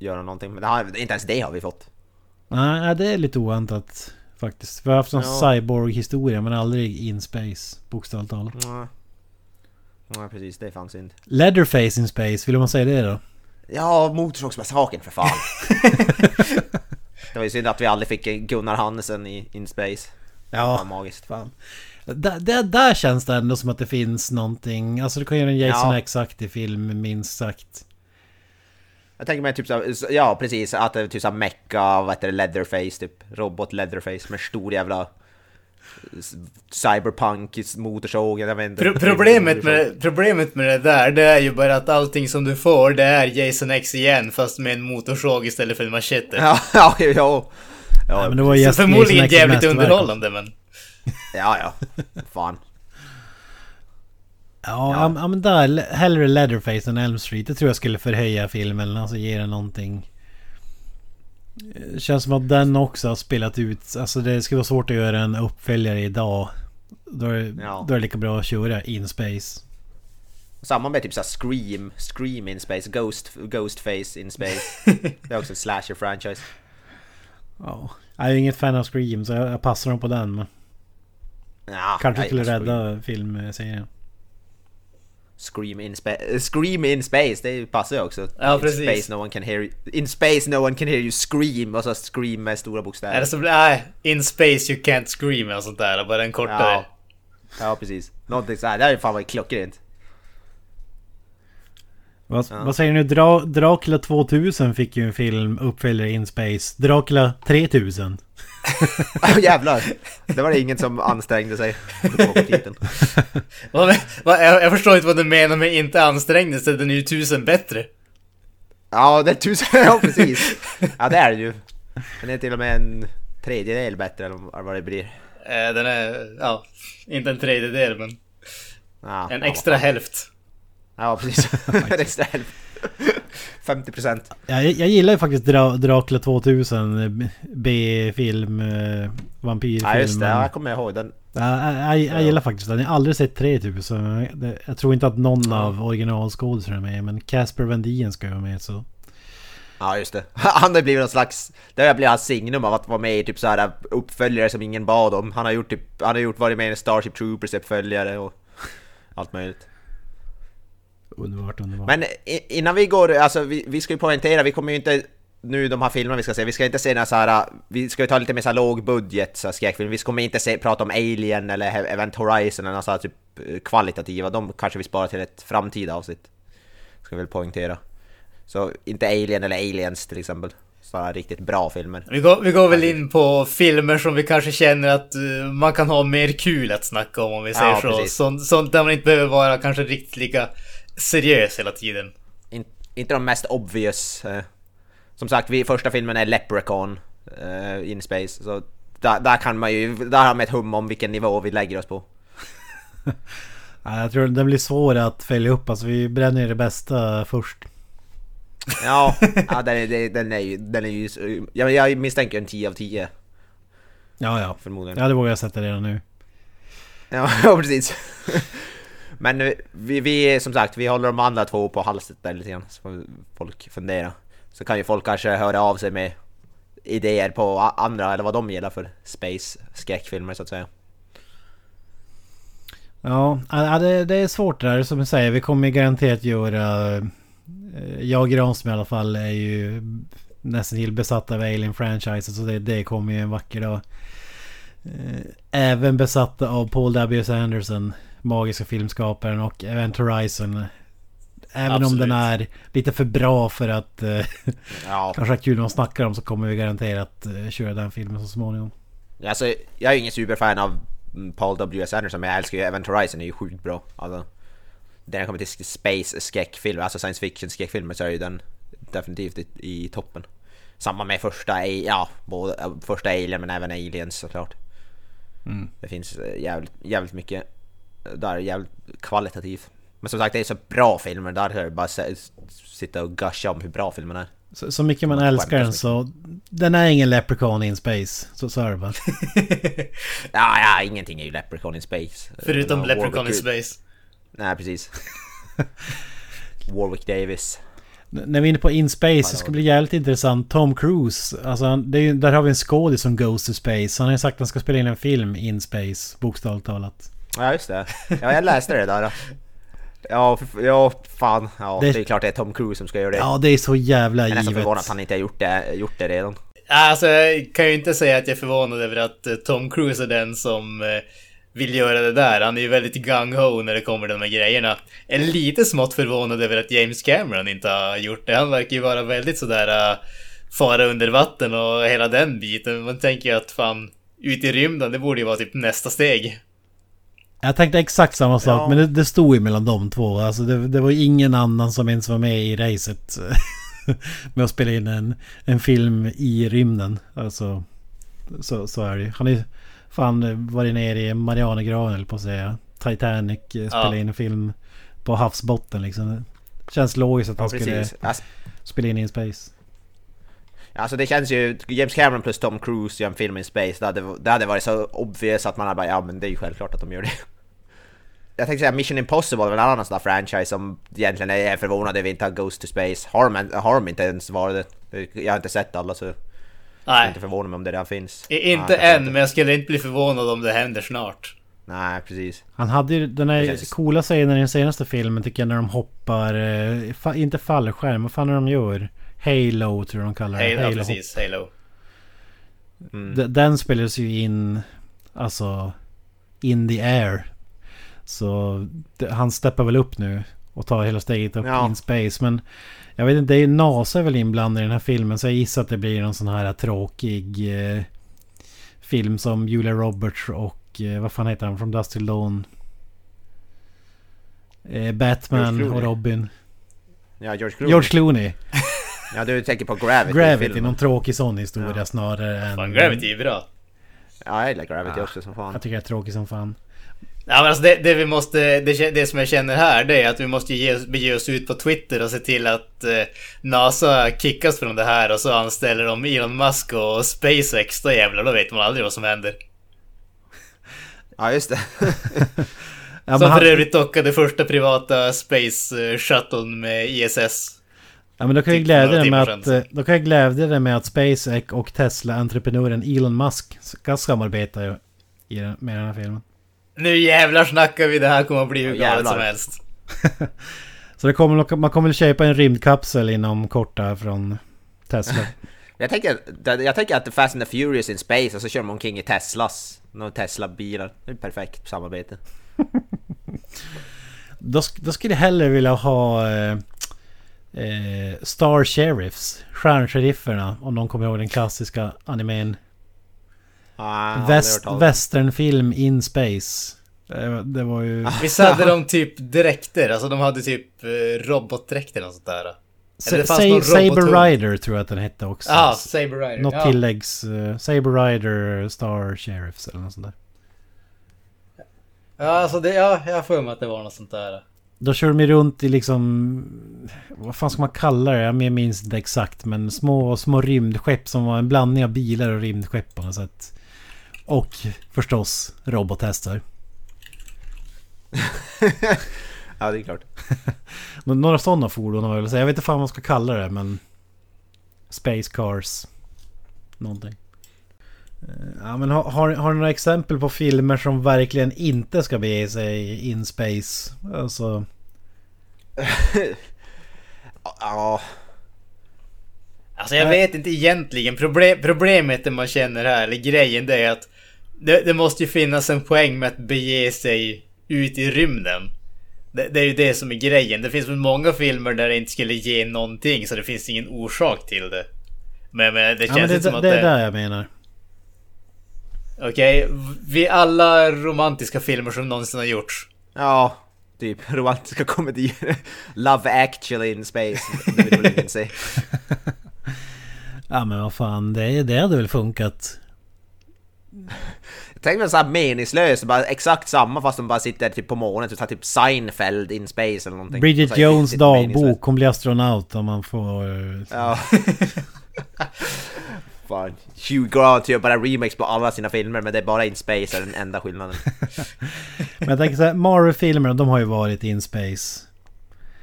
göra någonting. Men det har, inte ens det har vi fått. Nej, det är lite oväntat faktiskt. Vi har haft en Ja. cyborg-historia men aldrig in space, bokstavligt talat. Nej. Nej precis, det fanns inte. Leatherface in space, vill man säga det då? Ja, Motorsågsmassakern för fan! det var ju synd att vi aldrig fick Gunnar Hansen i In Space. Det Ja, magiskt. fan. Där, där, där känns det ändå som att det finns någonting. Alltså du kan göra en Jason Ja. X-aktig film, minst sagt. Jag tänker mig typ så, ja precis, att det är typ såhär mecha, vad heter det, leatherface typ. Robot leatherface med stor jävla cyberpunk motorsåg, jag vet inte. Pro problemet, med, problemet med det där, det är ju bara att allting som du får, det är Jason X igen, fast med en motorsåg istället för en machete. Ja, ja, ja. ja, Ja, men det var Så Jason- förmodligen Jason X jävligt mästerverk. underhållande, men... ja, ja. Fan. Ja, ja. men där, hellre Leatherface än Elm Street. Det tror jag skulle förhöja filmen, alltså ge den någonting. Det känns som att den också har spelat ut, alltså det skulle vara svårt att göra en uppföljare idag. Då är, Ja. då är det lika bra att köra in space. Samma med typ såhär Scream, Scream in Space, Ghost, Ghostface in Space. Det är också en slasher franchise. Ja. Jag är inget fan av Scream så jag jag passar dem på den. Men Ja, kanske skulle rädda filmserien. Scream in space, Scream in space, det passar ju också. Ja, in precis. Space, no one can hear you. In space no one can hear you scream, och så scream med stora bokstäver. Eller så nej, In Space You Can't Scream eller sånt där, bara en kortare. Ja. ja, precis. Någonting såhär, det här är fan vad klockrent. Vad, Ja. vad säger ni? Dra, Dracula 2000 fick ju en film uppföljare in space. Dracula 3000. Ja jävlar! Det var det ingen som ansträngde sig jag, förstår inte vad du menar med inte ansträngde sig, den är ju tusen bättre. Ja, det är tusen, ja precis. Ja det är det ju. Den är till och med en tredjedel bättre än vad det blir. Eh, den är, ja, inte en tredjedel men... Ja, En ja, extra hälft. Ja, precis. en extra hälft. 50%. Jag, jag gillar ju faktiskt Dra Dracula 2000 eh, B-film, eh, vampyrfilm. Ja, just det. Ja, jag kommer ihåg den. Ja, jag, jag, jag gillar faktiskt den. Jag har aldrig sett 3000. Det- Jag tror inte att någon av originalskådisarna är med. Men Casper Van Dien ska ju vara med så. Ja, just det. Han har blivit någon slags... Det har blivit hans signum av att vara med i typ så här uppföljare som ingen bad om. Han har gjort typ... Han har gjort varit med i Starship Troopers uppföljare och allt möjligt. Underbart, underbart. Men innan vi går, alltså vi, vi ska ju poängtera, vi kommer ju inte nu de här filmerna vi ska se, vi ska inte se några så här, vi ska ju ta lite mer så här låg budget så skräckfilm, vi kommer inte se, prata om Alien eller Event Horizon eller så här typ eh, kvalitativa, de kanske vi sparar till ett framtida avsnitt. Ska vi väl poängtera. Så inte Alien eller Aliens till exempel. Sådana riktigt bra filmer. Vi går, vi går väl in på filmer som vi kanske känner att eh, man kan ha mer kul att snacka om om vi säger Ja, så. Sånt, sånt där man inte behöver vara kanske riktigt lika seriös hela tiden. In, inte de mest obvious. Eh. Som sagt, vi, första filmen är Leprechaun eh, in space. Så där, där kan man ju, där har man ett hum om vilken nivå vi lägger oss på. Ja, jag tror den blir svår att följa upp. Alltså vi bränner ju det bästa först. Ja, ja den, är, den- är ju, den är ju, jag, jag misstänker en 10 av 10 Ja, ja. förmodligen. Ja, det vågar jag sätta redan nu. Ja, ja precis. Men vi, vi, som sagt, vi håller de andra två på halset där lite grann, så får folk fundera. Så kan ju folk kanske höra av sig med idéer på andra, eller vad de gillar för space skräckfilmer så att säga. Ja, det, det är svårt det där som du säger. Vi kommer garanterat göra... Eh, jag och Granström i alla fall är ju nästan till besatta av Alien-franchisen Så det, det kommer ju en vacker dag. Eh, även besatta av Paul W.S. Anderson. Magiska filmskaparen och Event Horizon. Även om Absolut. den är lite för bra för att eh, Ja, kanske ha kul när man snackar om så kommer vi garanterat eh, köra den filmen så småningom. alltså jag är ingen superfan av mm, Paul W.S. Anderson men jag älskar ju Event Horizon, är ju sjukt bra. Alltså, när det kommer till space skräckfilmer, alltså science fiction skräckfilmer så är ju den definitivt i, i toppen. Samma med första, ja, både, äh, första Alien men även Aliens såklart. Det finns eh, jävligt, jävligt mycket där, jävligt kvalitativt. Men som sagt det är så bra filmer, där är det bara sitta och gusha om hur bra filmen är. Så, så mycket man Man älskar den så... Den är ingen Leprechaun in space. Så, så är det bara. Ja, ja, ingenting är ju Leprechaun in Space. Förutom Eh, Leprechaun in Space. Nej, precis. Warwick Davis. N- När vi är inne på In Space, det ska bli jävligt intressant. Tom Cruise, alltså han, det är, ju- där har vi en skådis som goes to space. Han har ju sagt att han ska spela in en film in space, bokstavligt talat. Ja, just det. Ja, jag läste det där. Ja, ja fan. Ja, Det- det... är klart det är Tom Cruise som ska göra det. Ja, det är så jävla jag är nästan givet. förvånad att han inte har gjort det, gjort det redan. Alltså, jag kan ju inte säga att jag är förvånad över att eh, Tom Cruise är den som eh, vill göra det där. Han är ju väldigt gung-ho när det kommer till de här grejerna. Jag är lite smått förvånad över att James Cameron inte har gjort det. Han verkar ju vara väldigt sådär uh, fara under vatten och hela den biten. Man tänker ju att fan, ut i rymden, det borde ju vara typ nästa steg. Jag tänkte exakt samma sak, Ja. men det, det stod ju mellan de två. Alltså det, det var ingen annan som ens var med i racet. med att spela in en, en film i rymden. Alltså, så, så är det ju. Han är fan varit nere i Marianergraven eller på att säga. Titanic, eh, spela Ja. in en film på havsbotten liksom. Känns logiskt att Ja, han skulle precis. Alltså, spela in i space. Alltså det känns ju, James Cameron plus Tom Cruise gör en film in space, det hade, det hade varit så obvious att man hade bara ja men det är ju självklart att de gör det. Jag tänkte säga Mission Impossible en annan sån där franchise som egentligen är förvånad över inte har Ghost to Space. Har de, har de inte ens varit det? Jag har inte sett alla så jag är Nej, inte förvånad om det redan finns. i- inte Nej, än, men jag skulle inte bli förvånad om det händer snart. Nej, precis. Han hade ju den här känns- coola scenen i den senaste filmen tycker jag när de hoppar, eh, fa, inte fallskärm, vad fan är de gör? Halo tror jag de kallar det. Halo, ja, Halo precis. Halo. Mm. Den spelades ju in, alltså, in the air. Så det, han steppar väl upp nu och tar hela steget upp Ja. in space. Men jag vet inte, det är NASA är väl inblandad i den här filmen. Så jag gissar att det blir någon sån här tråkig eh, film som Julia Roberts och eh, vad fan heter han från Dust till Dawn? Eh, Batman och. Robin. Ja, George Clooney. George Clooney. Ja, du tänker på Gravity. Gravity, filmen. någon tråkig sån historia Ja. snarare än... Fan, Gravity är bra. Ja, jag gillar Gravity Ja. också som fan. Jag tycker det är tråkig som fan. Ja, men alltså det, det vi måste, det, det som jag känner här det är att vi måste ge, bege oss ut på Twitter och se till att eh, NASA kickas från det här och så anställer de Elon Musk och SpaceX. Då jävlar, då vet man aldrig vad som händer. Ja, just det. Ja, som han, för övrigt dockade första privata Space eh, Shuttlen med ISS. Ja, men då kan jag typ glädja dig med att, då kan jag glädja dig med att SpaceX och Tesla-entreprenören Elon Musk ska samarbeta i den, med den här filmen. Nu jävlar snackar vi, det här kommer att bli hur galet som helst. Så det kommer, man kommer väl köpa en rymdkapsel inom kort här från Tesla. Jag tänker, jag tänker att Fast and the Furious in Space och så kör de omkring i Teslas. Några Tesla-bilar. Det är perfekt samarbete. Då, då skulle jag hellre vilja ha eh, eh, Star Sheriffs, Stjärnsheriferna, om de kommer ihåg den klassiska animen. Ah, Väst, westernfilm in space. Det, var ju... Visst hade de typ dräkter? Alltså de hade typ eh, robotdräkter och sånt där. Sa- någon Sa- Saber. Rider tror jag att den hette också. Ja, Saber Rider. Något ja. tilläggs... Uh, Saber Rider, Star Sheriffs eller något sånt där. Ja, alltså det, ja, jag för mig att det var något sånt där. Då kör de ju runt i liksom... Vad fan ska man kalla det? Jag minns inte exakt men små, små rymdskepp som var en blandning av bilar och rymdskepp på något sätt. Och förstås robothästar. Ja, det är klart. Några sådana fordon har jag väl. Jag vet inte fan vad man ska kalla det men... Space Cars. Någonting. Eh, Ja men har, har, har ni några exempel på filmer som verkligen inte ska bege sig in space? Alltså... Ja, Alltså jag vet inte egentligen. Problem, problemet det man känner här, eller grejen, det är att det, det måste ju finnas en poäng med att bege sig ut i rymden. Det, det är ju det som är grejen. Det finns väl många filmer där det inte skulle ge någonting, så det finns ingen orsak till det. Men, men det Ja, känns men det, inte som att det det... är där jag menar. Okej, vi alla romantiska filmer som någonsin har gjorts. ja, typ romantiska komedier. Love actually in space. Det vill väl ingen se. Ja men vad fan, det, det hade väl funkat. Tänk mig såhär meningslöst, bara exakt samma fast de bara sitter typ på månen, typ, typ Seinfeld in space eller någonting. Bridget Så här Jones dagbok, hon blir astronaut om man får... eh, Ja. Fan. Hugh Grant gör bara remakes på alla sina filmer men det är bara in space är den enda skillnaden. Men jag tänker såhär, Marvel-filmerna de har ju varit in space.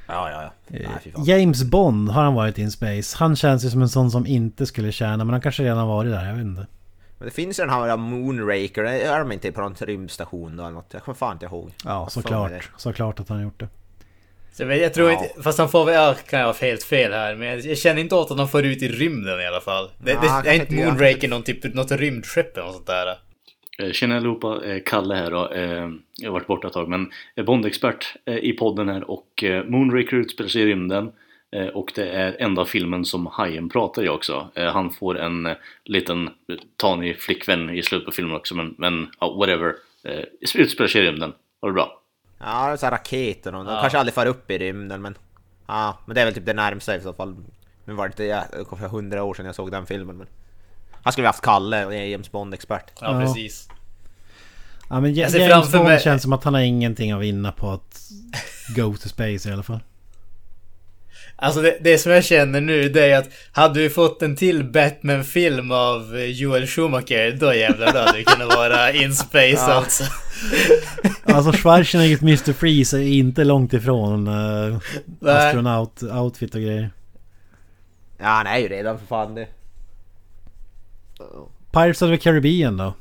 Ja, ja, ja. Nej, fan. James Bond har han varit in space. Han känns ju som en sån som inte skulle tjäna, men han kanske redan har varit där, jag vet inte. Men det finns ju den här Moonraker, är de inte på någon rymdstation då eller något? Jag kommer fan inte ihåg. Ja, såklart. Såklart att han har gjort det. Så jag, vet- jag tror Ja. inte, fast han får väl, kan jag ha helt fel här, men jag, jag känner inte åt att han får ut i rymden i alla fall. Det, Ja, det, kanske är inte. Moonraker någon typ, något rymdskepp eller något sånt där? Eh, Tjena allihopa, eh, Kalle här då. Eh, Jag har varit borta ett tag men är Bond-expert eh, i podden här och eh, Moonraker utspelar sig i rymden eh, och det är enda filmen som Hajen pratar i också. Eh, Han får en eh, liten eh, tanig flickvän i slutet på filmen också men, men ja, whatever. Eh, Utspelar sig i rymden. Har det bra? Ja, det är så här raketer och de Ja. kanske aldrig far upp i rymden men... Ja, men det är väl typ det närmsta i så fall. Nu var det inte ja, för hundra år sedan jag såg den filmen men... Han skulle vi haft Kalle, och James Bond-expert. Ja, Ja. precis. Ja men Ja- Jag ser James framför Bond mig- känns som att han har ingenting att vinna på att go to space i alla fall. Alltså det, det som jag känner nu det är att hade vi fått en till Batman-film av eh, Joel Schumacher, då jävlar då hade vi kunnat vara in space alltså. Alltså Schwarzeneggers Mr. Freeze är inte långt ifrån uh, Nej. astronaut-outfit och grejer. Ja, han är ju redan för fan det. Pirates of the Caribbean då?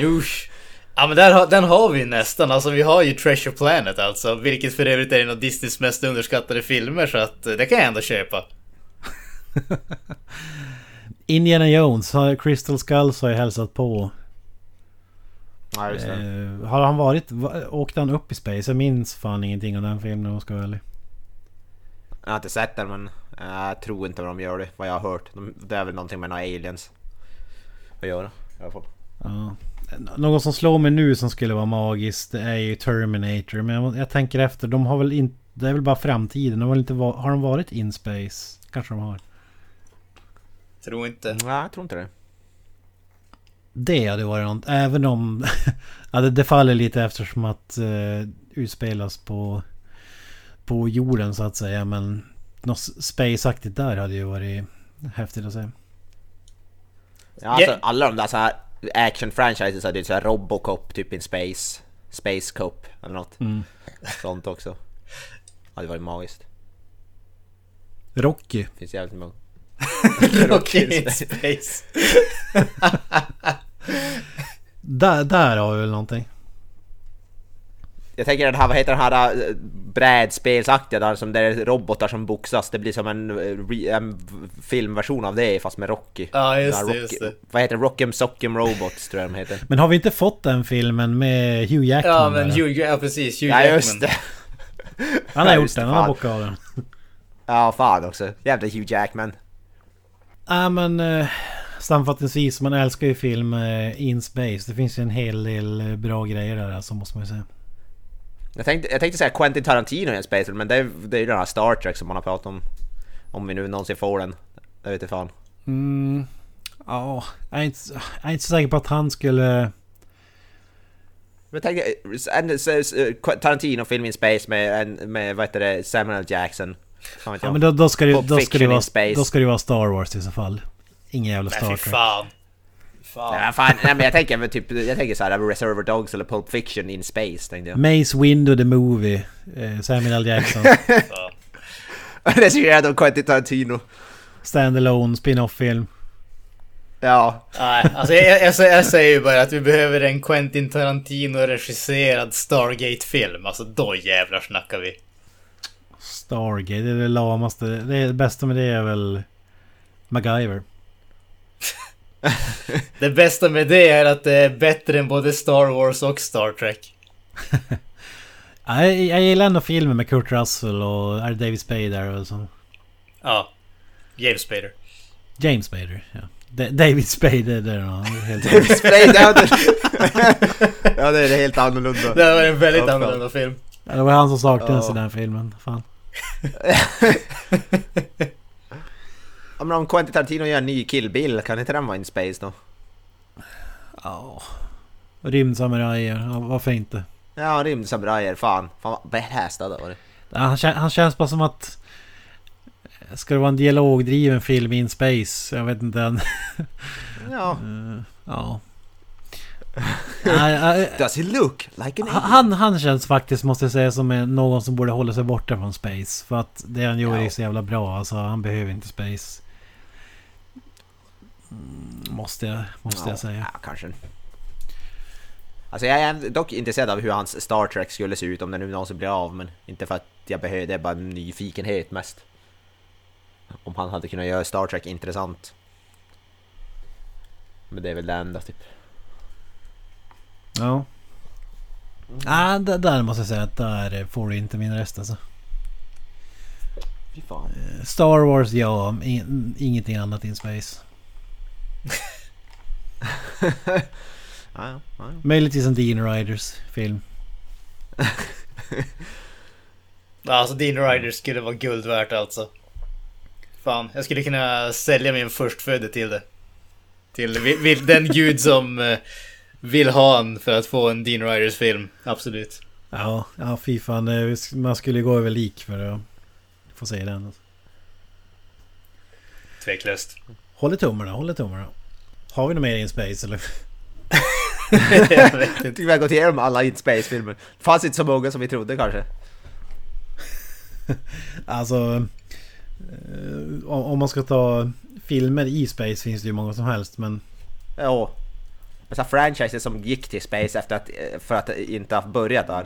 Usch. Ja men där, den har vi nästan, alltså vi har ju Treasure Planet alltså, vilket för övrigt är en av Disneys mest underskattade filmer så att eh, det kan jag ändå köpa. Indiana Jones, har- Crystal Skulls har jag hälsat på. Ja, just det. Eh, har han varit... va- Åkte han upp i space? Jag minns fan ingenting av den filmen om jag ska vara ärlig. Jag har inte sett den men jag tror inte de gör det, vad jag har hört. De, det är väl någonting med några aliens att göra i alla fall. Ja. Någon som slår mig nu som skulle vara magiskt det är ju Terminator. Men jag, jag tänker efter, de har väl inte... Det är väl bara framtiden. De har, väl inte va, har de varit in space? Kanske de har. Tror inte. Nej, jag tror inte det. Det hade varit något. Även om... ja, det, det faller lite eftersom att uh, utspelas på... På jorden så att säga. Men något spaceaktigt där hade ju varit häftigt att se. Ja, alltså, Yeah. alla de där så här action-franchises hade ju så här Robocop typ in space, Space Cop eller något. Sånt också. Hade varit magiskt. Rocky. Finns jävligt många. Rocky in space. Där, där har vi väl någonting. Jag tänker den här, vad heter den här äh, brädspelsaktiga där som det är robotar som boxas. Det blir som en, re, en filmversion av det fast med Rocky. Ja, just här just Rocky, det. Vad heter? Rock'em Sock'em Robots tror jag de heter. Men har vi inte fått den filmen med Hugh Jackman? Ja, men? Hugh, ja precis. Hugh Ja Jackman. just det. Han har Ja, gjort just den, han har bockat av den. Ja fan också. Jävla Hugh Jackman. Ja men eh, sammanfattningsvis, man älskar ju film eh, in space. Det finns ju en hel del eh, bra grejer där alltså, måste man ju säga. Jag tänkte, jag tänkte säga Quentin Tarantino i en space men det är, det är ju den här Star Trek som man har pratat om. Om vi nu någonsin får den. Det vet jag fan. Mm, ja, jag är, inte, jag är inte så säker på att han skulle... Men tänk, s- Tarantino-film in space med, med vad heter det, Samuel. Jackson. Ja men då, då, ska det, då, ska det vara, då ska det vara Star Wars i så fall. Ingen jävla Nej, Star Trek. fan. Fan. Ja, fan, nej men jag tänker väl typ, jag tänker såhär Reservoir Dogs eller Pulp Fiction in space tänkte jag. Mace Windu the Movie. Eh, Samuel L. Jackson. Regisserad av Quentin Tarantino. Standalone spin-off-film. Ja, Nej, alltså jag, jag, jag säger ju bara att vi behöver en Quentin Tarantino-regisserad Stargate-film. Alltså då jävlar snackar vi. Stargate, det är det lamaste. Det, är det bästa med det är väl... MacGyver. Det bästa med det är att det är bättre än både Star Wars och Star Trek. Ja, Jag, jag gillar ändå filmen med Kurt Russell och är det David Spade där och så. Ja. James Spader. James Spader, ja. Da- David Spade, det är det då. Helt Spray, det ja det är helt annorlunda. Det var en väldigt Ja, annorlunda film. Ja, Det var han som saknades Ja. i den filmen. Fan. Men om Quentin Tarantino gör en ny Kill Bill, kan inte den vara in space då? Ja. Rymdsamurajer, varför inte? Ja, rymdsamurajer, fan. Fan vad badass det hade varit. Han, han känns bara som att... Ska det vara en dialogdriven film in space? Jag vet inte än. Ja. Eh, ja. Nej, Does he look like an alien? han, han känns faktiskt, måste jag säga, som någon som borde hålla sig borta från space. För att det han gör Ja. är så jävla bra. Alltså han behöver inte space. Mm, måste jag, måste jag säga. Ja, kanske. Alltså jag är dock intresserad av hur hans Star Trek skulle se ut om det nu någonsin blir av, men inte för att jag behöver, det är bara en nyfikenhet mest. Om han hade kunnat göra Star Trek intressant. Men det är väl det enda typ. Ja. Ah, det, där måste jag säga att där får du inte min röst alltså. Fy fan. Star Wars, ja. In, ingenting annat in space. Ja, ja, ja. Möjligtvis en Dean Riders film. Ja, alltså Dean Rider skulle vara guld värt alltså. Fan, jag skulle kunna sälja min förstfödde till det. Till den gud som eh, vill ha en för att få en Dean Riders film. Absolut. Ja, ja fy fan. eh, Man skulle gå över lik för att få se den. Tveklöst. Håller tummarna, håller tummarna. Har vi något mer in space eller? jag vet inte. vi har gått igenom alla In Space-filmer. Det fanns inte så många som vi trodde kanske. Alltså... eh, om, man ska ta filmer i space finns det ju många som helst men... Ja. Men så här franchises som gick till Space efter att, eh, för att inte ha börjat där.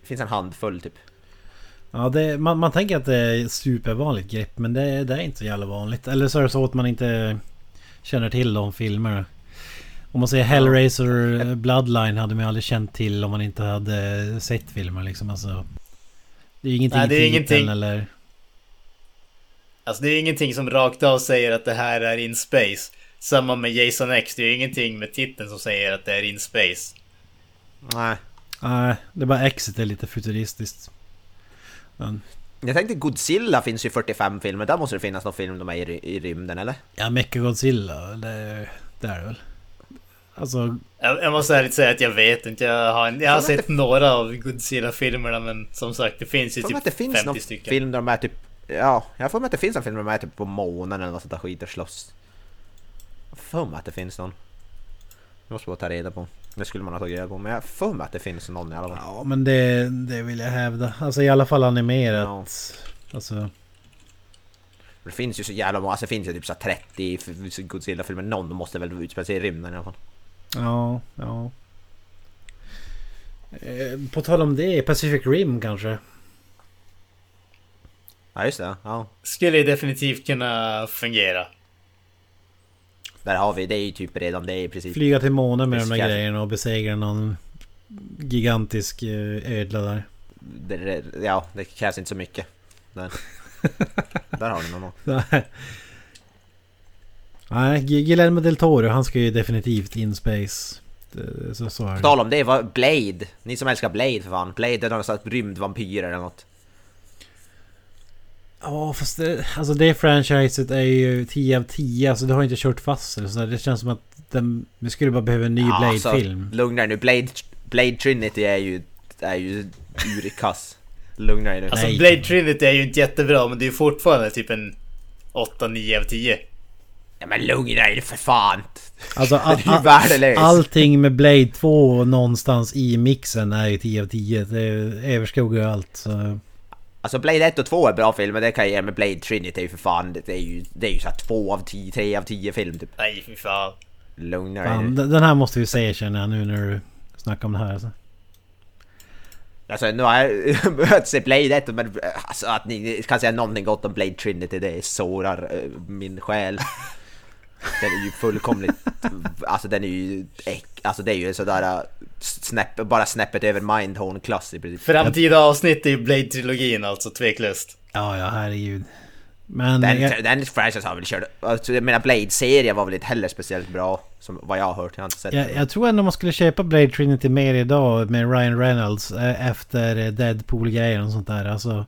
Det finns en handfull typ. Ja, det, man, man tänker att det är supervanligt grepp men det, det är inte så jävla vanligt. Eller så är det så att man inte känner till de filmerna. Om man säger Hellraiser Bloodline hade man ju aldrig känt till om man inte hade sett filmer liksom. Alltså, det är ju ingenting Nej, det är ingenting. eller... Alltså det är ingenting som rakt av säger att det här är in space. Samma med Jason X, det är ingenting med titeln som säger att det är in space. Nej. Nej, det är bara Exit är lite futuristiskt. Men, Jag tänkte Godzilla finns ju 45 filmer, där måste det finnas någon film de är i, i rymden eller? ja, Mechagodzilla, det, det är det väl. Alltså, Jag, jag måste ärligt säga att jag vet inte. Jag har, jag har sett några av Godzilla-filmerna men som sagt det finns ju Jag typ det finns 50 någon stycken. film där de är typ... Ja, jag får mig att det finns en film där de är typ på månen eller något sånt där skit och slåss. Jag får mig att det finns någon. Det måste jag ta reda på. Det skulle man ha tagit reda på. Men jag får mig att det finns någon i alla fall. ja men det, det vill jag hävda. Alltså i alla fall animerat. Alltså, Det finns ju så jävla många, alltså det finns ju typ så här 30 f- Godzilla-filmer. Någon måste väl utspela sig i rymden i alla fall. ja, ja. Eh, På tal om det, Pacific Rim kanske? Ja just det, ja. Skulle definitivt kunna fungera. Där har vi, det är ju typ redan det i princip. Flyga till månen med de där grejerna och besegra någon gigantisk eh, ödla där. Det, ja, det krävs inte så mycket. Där, där har du någon. Nej. Nej, Gu- Guillermo del Toro, han ska ju definitivt in space. Så, så är det. tal om det, vad Blade. Ni som älskar Blade för fan. Blade är någon slags rymdvampyr eller något. Ja, fast det, alltså det franchiset är ju 10 av 10. Alltså det har inte kört fast eller så. Det känns som att den, vi skulle bara behöva en ny Ja, alltså, Blade-film. Lugna dig nu, Blade, Blade Trinity är ju, är ju urkass. Lugna dig nu. Alltså Nej. Blade Trinity är ju inte jättebra men det är ju fortfarande typ en 8-9 av 10. Ja men lugna dig för fan! Alltså all, Det är ju all, allting med Blade 2 någonstans i mixen är ju 10 av 10. Det överskuggar allt. Så. Alltså Blade 1 och 2 är bra filmer, det kan jag ge men Blade Trinity är ju för fan, det är ju, det är ju såhär 2 av 10, 3 av 10 film typ. Nej fy fan. Lugna dig Fan, nu. den här måste vi se känner jag nu när du snackar om det här. Alltså. Alltså nu har jag börjat se Blade 1 men alltså att ni kan säga någonting gott om Blade Trinity det sårar eh, min själ. Den är ju fullkomligt, alltså den är ju, alltså det är ju sådär eh, snäpp, bara snäppet över Mindhorn-klass i princip. Framtida avsnitt i Blade-trilogin alltså tveklöst. Ja, ja, herregud. Men... Den, jag, den franchise har väl kört, alltså, jag menar Blade-serien var väl inte heller speciellt bra, som vad jag har hört, jag har inte sett jag, jag tror ändå man skulle köpa Blade Trinity mer idag med Ryan Reynolds eh, efter Deadpool-grejen och sånt där. Alltså,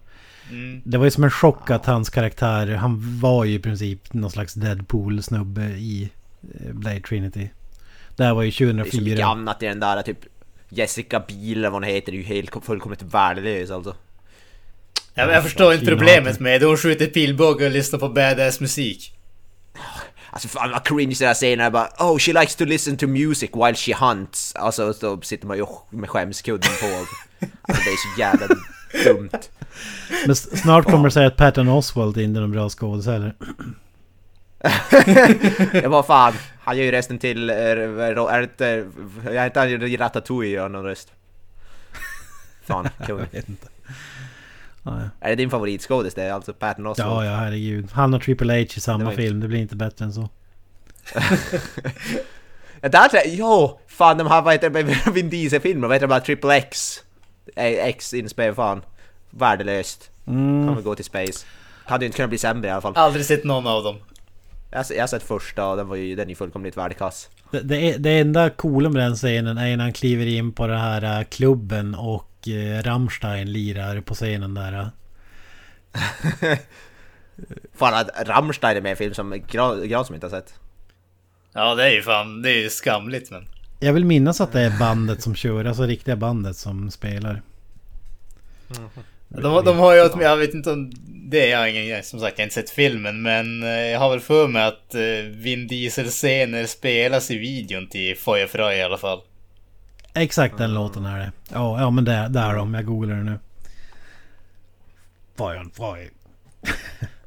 Mm. det var ju som en chock att hans karaktär, han var ju i princip någon slags Deadpool-snubbe i eh, Blade Trinity. Det här var ju Det är så mycket 2004. annat i den där, typ Jessica Biel eller vad hon heter, är ju helt fullkomligt värdelös alltså. Jag, jag förstår inte problemet hatar. med det. Hon skjuter pilbåge och lyssnar på badass musik. Alltså fan vad cringe det där scenerna bara Oh she likes to listen to music while she hunts Alltså så sitter man ju med skämskudden på Alltså det är så jävla dumt Men snart kommer det säga att Patton Oswalt inte är någon bra skådespelare. Jag bara fan, han gör ju rösten till, eh, är det inte, jag heter han Ratatouille gör någon röst Fan, kung. Jag vet inte. Ja, ja. Är det din favoritskådis det? Alltså Patton Oswalt? ja, ja, herregud. Han och Triple H i Det samma var inte- film. Det blir inte bättre än så. Ja, där jag, jo! Fan de här, vad heter det, Vin Diesel-filmer, vad heter det bara, Triple X? Eh, X inspel, fan. Värdelöst. Mm. Kommer gå till space. Hade ju inte kunnat bli sämre i alla fall. Aldrig sett någon av dem. Jag, har- jag har sett första och den var ju, den är ju fullkomligt värdelös. Det, det, är- det enda coola med den scenen är när han kliver in på den här äh, klubben och äh, Rammstein lirar på scenen där. Fan att Rammstein är med i en film som Gra- Gran som inte har sett. Ja det är ju fan, det är ju skamligt men. Jag vill minnas att det är bandet som kör, alltså riktiga bandet som spelar. De, de har ju jag vet inte om det är jag ingen, som sagt jag har inte sett filmen men eh, jag har väl för mig att eh, Vin Diesel-scener spelas i videon till Foje Fröj i alla fall. Exakt den låten är det. Ja, ja men det, det är de. Jag googlar det nu. Fire, fire.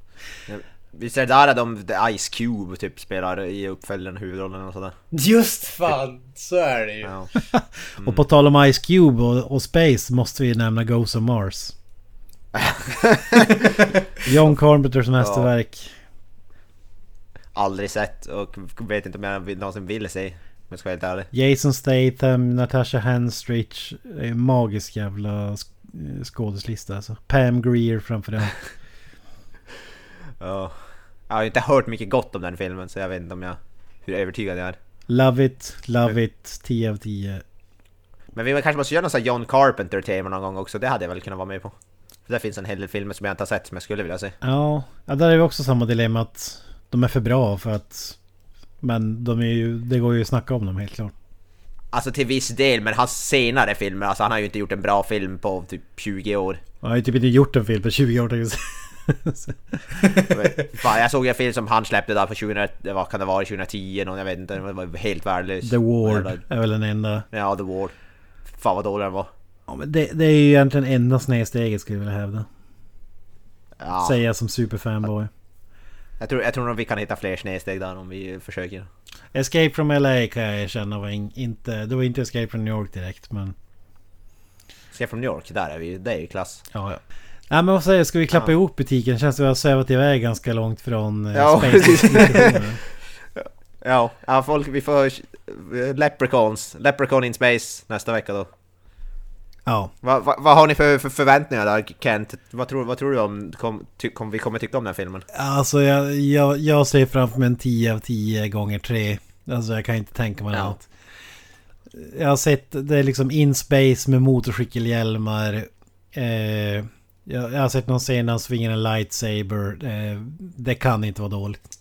Visst är det där de The Ice Cube typ spelar i uppföljaren huvudrollen och sådär? Just fan, så är det ju. Ja. Och på tal om Ice Cube och, och Space måste vi nämna Ghost of Mars. John Carpenters mästerverk. Aldrig sett och vet inte om jag vill- någonsin vill se. Om jag ska vara helt ärlig. Jason Statham, Natasha Henstridge. Är en magisk jävla sk- eh, skådeslista alltså. Pam Greer framförallt. Ja. Jag har ju inte hört mycket gott om den filmen så jag vet inte om jag... Hur övertygad jag är. Love it, love it, 10 av 10. Men vi kanske måste göra någon sån här John Carpenter-tema någon gång också. Det hade jag väl kunnat vara med på. För där finns en hel del filmer som jag inte har sett som jag skulle vilja se. Ja, ja, där är vi också samma dilemma att de är för bra för att Men de är ju, det går ju att snacka om dem helt klart. Alltså till viss del, men hans senare filmer, alltså han har ju inte gjort en bra film på typ 20 år. Han har ju typ inte gjort en film på 20 år tänkte jag säga. Fan, jag såg en film som han släppte där 2000, det var, kan det vara 2010 någon, jag vet inte, den var helt värdelös. The Ward är väl den enda. Ja, The Ward. Fan vad dålig den var. Ja, men det, det är ju egentligen enda snedsteget skulle jag vilja hävda. Ja, Säger jag som superfanboy. jag, tror, jag tror nog vi kan hitta fler snedsteg där om vi försöker. Escape from LA kan jag erkänna var in, inte... Det var inte Escape from New York direkt men... Ska från New York, där är vi det är ju klass. Ja, ja. Nej men vad säger ska vi klappa Ja. ihop butiken? Känns som vi har svävat iväg ganska långt från eh, Ja, space. Ja, ja folk, vi får... Leprechauns, Leprechaun in Space nästa vecka då. Ja. Vad vad- vad har ni för, för förväntningar där Kent? Vad tror, vad tror du om kom, ty, kom, vi kommer tycka om den här filmen? Alltså jag, jag, jag ser framför mig en 10 av 10 gånger 3. Alltså jag kan inte tänka mig Ja. annat. Jag har sett det är liksom in space med motorcykelhjälmar. Eh, jag, jag har sett någon scen där han svingar en lightsaber. Eh, det kan inte vara dåligt.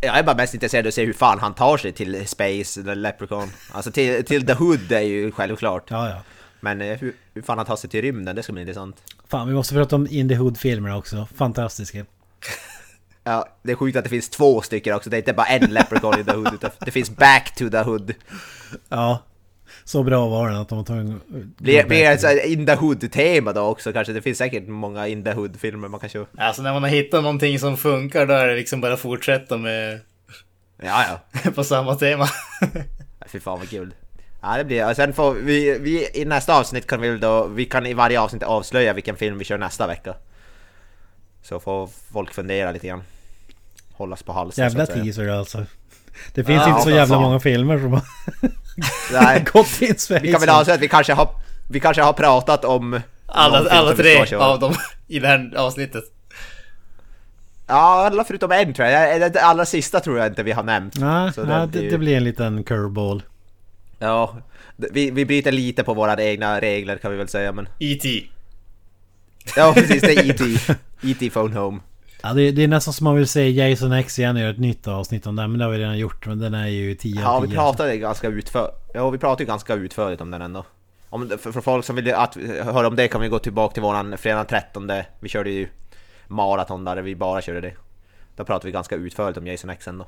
Jag är bara mest intresserad av att se hur fan han tar sig till Space, eller Leprechaun. Alltså till, till The Hood är ju självklart. Ja, ja. Men eh, hur, hur fan han tar sig till rymden, det ska bli intressant. Fan, vi måste prata om In the Hood-filmerna också. Fantastiska. Ja, det är sjukt att det finns två stycken också, det är inte bara en Leprechaun i The Hood, utan det finns Back to the Hood. Ja. Så bra var den att de var tvungna. Blir, det ett så här In the Hood-tema då också kanske? Det finns säkert många In the Hood-filmer man kan köra. Alltså när man har hittat någonting som funkar då är det liksom bara att fortsätta med Ja, ja. på samma tema. Fy fan vad kul. Ja det blir och sen får vi, vi i nästa avsnitt kan vi väl då, vi kan i varje avsnitt avslöja vilken film vi kör nästa vecka. Så får folk fundera lite grann. Hållas på halsen Jävla teaser alltså. Det finns Ja, inte så vad jävla många filmer som har Nej, gått in space. vi kan väl avslöja att vi kanske har, vi kanske har pratat om Alla, alla tre av dem i det här avsnittet. Ja, alla förutom en tror jag. Det- Det allra sista tror jag inte vi har nämnt. Nej, Så nej, det det blir en liten curveball. Ja, vi, vi bryter lite på våra egna regler kan vi väl säga men... E.T. Ja precis, det är E.T. E.T. Phone Home. Ja, det, det är nästan som man vill se Jason X igen och göra ett nytt avsnitt om den. Men det har vi redan gjort. Men den är ju 10 Ja, vi 10. pratade ganska utför... Ja, vi pratade ju ganska utförligt om den ändå. Om, för, för folk som vill att, höra om det kan vi gå tillbaka till våran fredag 13. Vi körde ju maraton där vi bara körde det. Då pratade vi ganska utförligt om Jason X ändå.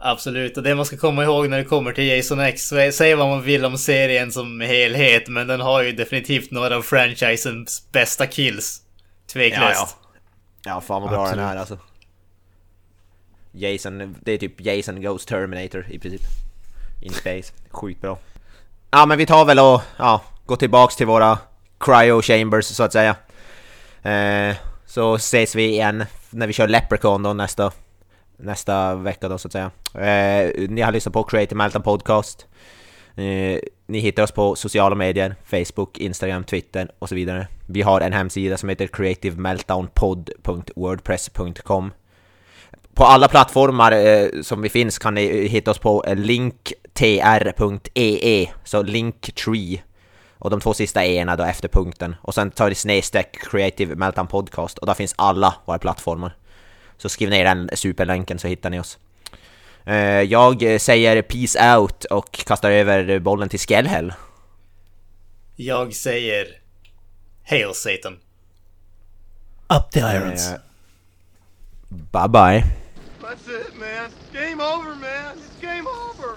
Absolut, och det man ska komma ihåg när det kommer till Jason X, säg vad man vill om serien som helhet, men den har ju definitivt några av franchisens bästa kills. Tveklöst. Ja, fan vad bra Absolut. den är alltså. Jason, det är typ Jason Goes Terminator i princip. In space. Sjukt bra. Ja men vi tar väl och ja, går tillbaks till våra cryo chambers så att säga. Eh, så ses vi igen när vi kör Leprechaun då nästa, nästa vecka då så att säga. Eh, ni har lyssnat på Creative Meltdown Podcast. Eh, ni hittar oss på sociala medier, Facebook, Instagram, Twitter och så vidare. Vi har en hemsida som heter creativemeltdownpod.wordpress.com På alla plattformar eh, som vi finns kan ni hitta oss på eh, linktr.ee, e. så linktree. Och de två sista e då efter punkten. Och sen tar vi snedstreck Creative Meltdown Podcast och där finns alla våra plattformar. Så skriv ner den superlänken så hittar ni oss. Eh, Jag säger peace out och kastar över bollen till Skellhäll. Jag säger... Hail Satan. Up the irons. Eh, Bye bye. That's it, man. Game over, man. It's game over.